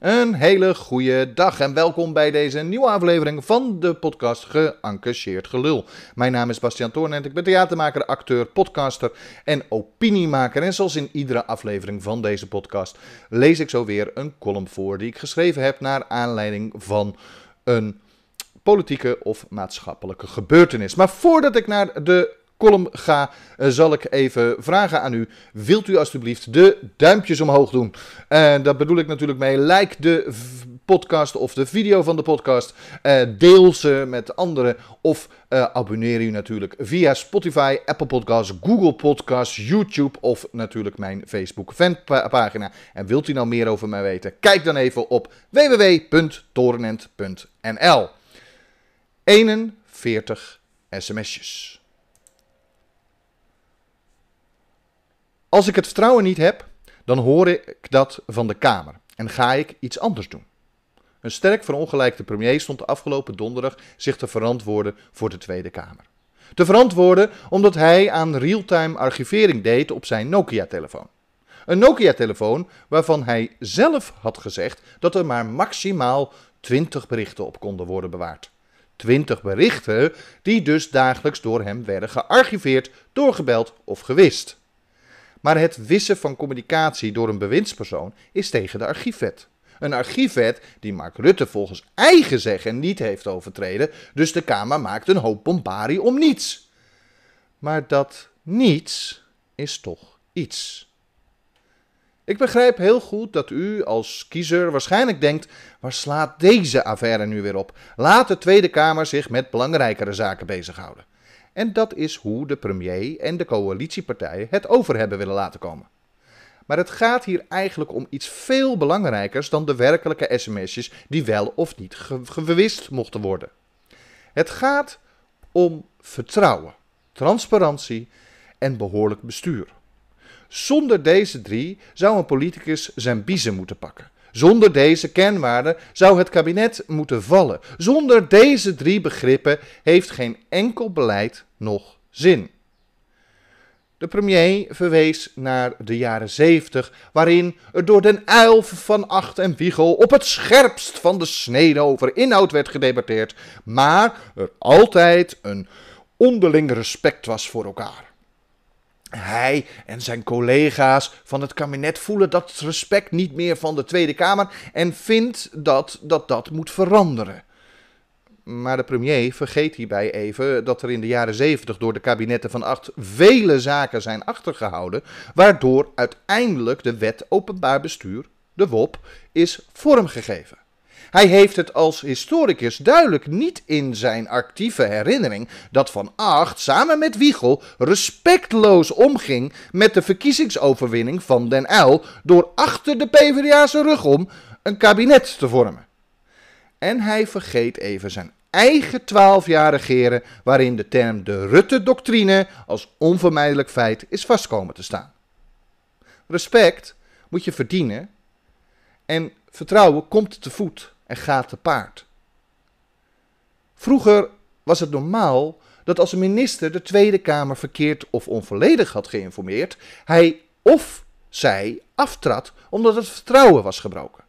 Een hele goede dag en welkom bij deze nieuwe aflevering van de podcast Geëngageerd Gelul. Mijn naam is Bastiaan Toorn ik ben theatermaker, acteur, podcaster en opiniemaker. En zoals in iedere aflevering van deze podcast lees ik zo weer een column voor die ik geschreven heb naar aanleiding van een politieke of maatschappelijke gebeurtenis. Maar voordat ik naar de column ga, eh, zal ik even vragen aan u. Wilt u alstublieft de duimpjes omhoog doen? En dat bedoel ik natuurlijk mee. Like de podcast of de video van de podcast. Uh, deel ze met anderen. Of abonneer u natuurlijk via Spotify, Apple Podcasts, Google Podcasts, YouTube of natuurlijk mijn Facebook fanpagina. En wilt u nou meer over mij weten? Kijk dan even op www.torenent.nl 41 sms'jes. Als ik het vertrouwen niet heb, dan hoor ik dat van de Kamer en ga ik iets anders doen. Een sterk verongelijkte premier stond de afgelopen donderdag zich te verantwoorden voor de Tweede Kamer. Te verantwoorden omdat hij aan real-time archivering deed op zijn Nokia-telefoon. Een Nokia-telefoon waarvan hij zelf had gezegd dat er maar maximaal 20 berichten op konden worden bewaard. 20 berichten die dus dagelijks door hem werden gearchiveerd, doorgebeld of gewist. Maar het wissen van communicatie door een bewindspersoon is tegen de archiefwet. Een archiefwet die Mark Rutte volgens eigen zeggen niet heeft overtreden, dus de Kamer maakt een hoop bombarie om niets. Maar dat niets is toch iets. Ik begrijp heel goed dat u als kiezer waarschijnlijk denkt: waar slaat deze affaire nu weer op? Laat de Tweede Kamer zich met belangrijkere zaken bezighouden. En dat is hoe de premier en de coalitiepartijen het over hebben willen laten komen. Maar het gaat hier eigenlijk om iets veel belangrijkers dan de werkelijke sms'jes die wel of niet gewist mochten worden. Het gaat om vertrouwen, transparantie en behoorlijk bestuur. Zonder deze drie zou een politicus zijn biezen moeten pakken. Zonder deze kernwaarden zou het kabinet moeten vallen. Zonder deze drie begrippen heeft geen enkel beleid nog zin. De premier verwees naar de jaren 70, waarin er door den uil van Acht en Wiegel op het scherpst van de snede over inhoud werd gedebatteerd, maar er altijd een onderling respect was voor elkaar. Hij en zijn collega's van het kabinet voelen dat respect niet meer van de Tweede Kamer en vindt dat dat, dat moet veranderen. Maar de premier vergeet hierbij even dat er in de jaren 70 door de kabinetten van acht vele zaken zijn achtergehouden, waardoor uiteindelijk de wet openbaar bestuur, de WOP, is vormgegeven. Hij heeft het als historicus duidelijk niet in zijn actieve herinnering dat Van Acht samen met Wiegel respectloos omging met de verkiezingsoverwinning van Den Uyl door achter de PvdA's rug om een kabinet te vormen. En hij vergeet even zijn eigen twaalf jaar regeren waarin de term de Rutte-doctrine als onvermijdelijk feit is vastkomen te staan. Respect moet je verdienen en vertrouwen komt te voet en gaat te paard. Vroeger was het normaal dat als een minister de Tweede Kamer verkeerd of onvolledig had geïnformeerd, hij of zij aftrad omdat het vertrouwen was gebroken.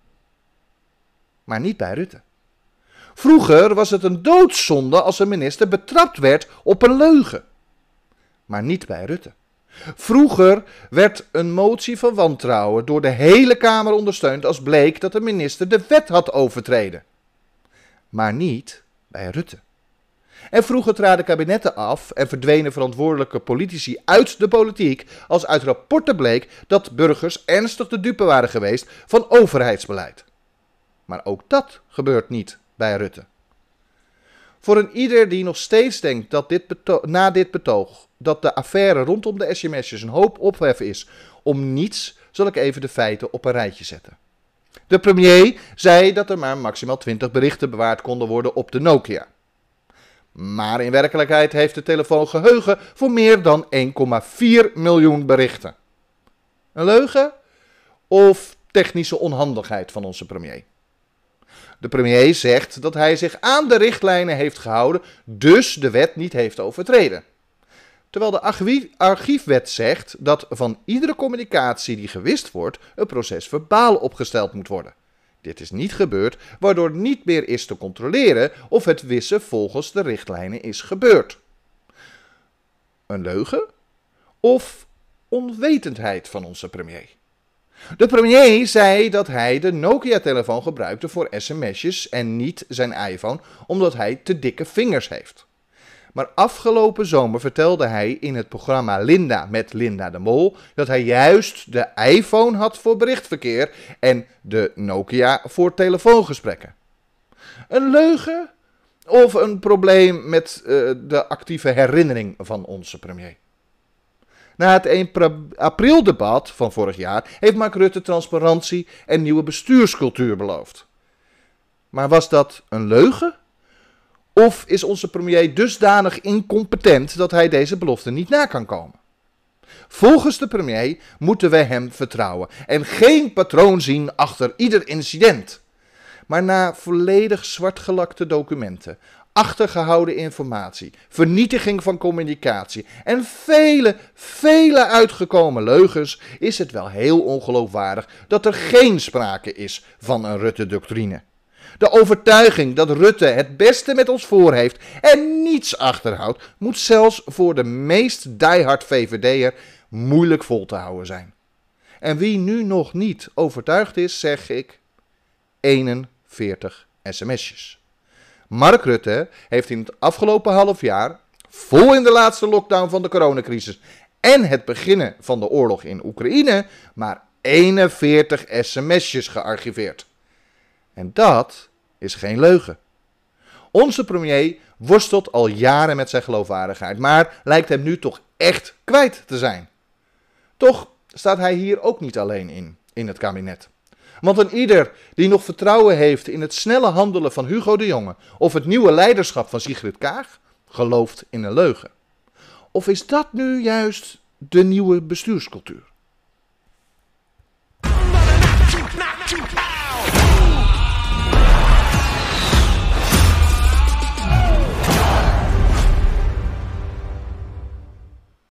Maar niet bij Rutte. Vroeger was het een doodzonde als een minister betrapt werd op een leugen. Maar niet bij Rutte. Vroeger werd een motie van wantrouwen door de hele Kamer ondersteund als bleek dat de minister de wet had overtreden. Maar niet bij Rutte. En vroeger traden kabinetten af en verdwenen verantwoordelijke politici uit de politiek als uit rapporten bleek dat burgers ernstig de dupe waren geweest van overheidsbeleid. Maar ook dat gebeurt niet bij Rutte. Voor een ieder die nog steeds denkt dat dit na dit betoog dat de affaire rondom de sms'jes een hoop ophef is om niets, zal ik even de feiten op een rijtje zetten. De premier zei dat er maar maximaal 20 berichten bewaard konden worden op de Nokia. Maar in werkelijkheid heeft de telefoon geheugen voor meer dan 1,4 miljoen berichten. Een leugen of technische onhandigheid van onze premier? De premier zegt dat hij zich aan de richtlijnen heeft gehouden, dus de wet niet heeft overtreden. Terwijl de archiefwet zegt dat van iedere communicatie die gewist wordt, een proces verbaal opgesteld moet worden. Dit is niet gebeurd, waardoor niet meer is te controleren of het wissen volgens de richtlijnen is gebeurd. Een leugen of onwetendheid van onze premier? De premier zei dat hij de Nokia-telefoon gebruikte voor sms'jes en niet zijn iPhone, omdat hij te dikke vingers heeft. Maar afgelopen zomer vertelde hij in het programma Linda met Linda de Mol dat hij juist de iPhone had voor berichtverkeer en de Nokia voor telefoongesprekken. Een leugen of een probleem met uh, de actieve herinnering van onze premier? Na het 1 april debat van vorig jaar heeft Mark Rutte transparantie en nieuwe bestuurscultuur beloofd. Maar was dat een leugen? Of is onze premier dusdanig incompetent dat hij deze belofte niet na kan komen? Volgens de premier moeten we hem vertrouwen en geen patroon zien achter ieder incident. Maar na volledig zwartgelakte documenten, achtergehouden informatie, vernietiging van communicatie en vele, vele uitgekomen leugens is het wel heel ongeloofwaardig dat er geen sprake is van een Rutte-doctrine. De overtuiging dat Rutte het beste met ons voor heeft en niets achterhoudt, moet zelfs voor de meest diehard VVD'er moeilijk vol te houden zijn. En wie nu nog niet overtuigd is, zeg ik 41 sms'jes. Mark Rutte heeft in het afgelopen half jaar, vol in de laatste lockdown van de coronacrisis en het beginnen van de oorlog in Oekraïne, maar 41 sms'jes gearchiveerd. En dat is geen leugen. Onze premier worstelt al jaren met zijn geloofwaardigheid, maar lijkt hem nu toch echt kwijt te zijn. Toch staat hij hier ook niet alleen in, in het kabinet. Want een ieder die nog vertrouwen heeft in het snelle handelen van Hugo de Jonge of het nieuwe leiderschap van Sigrid Kaag, gelooft in een leugen. Of is dat nu juist de nieuwe bestuurscultuur?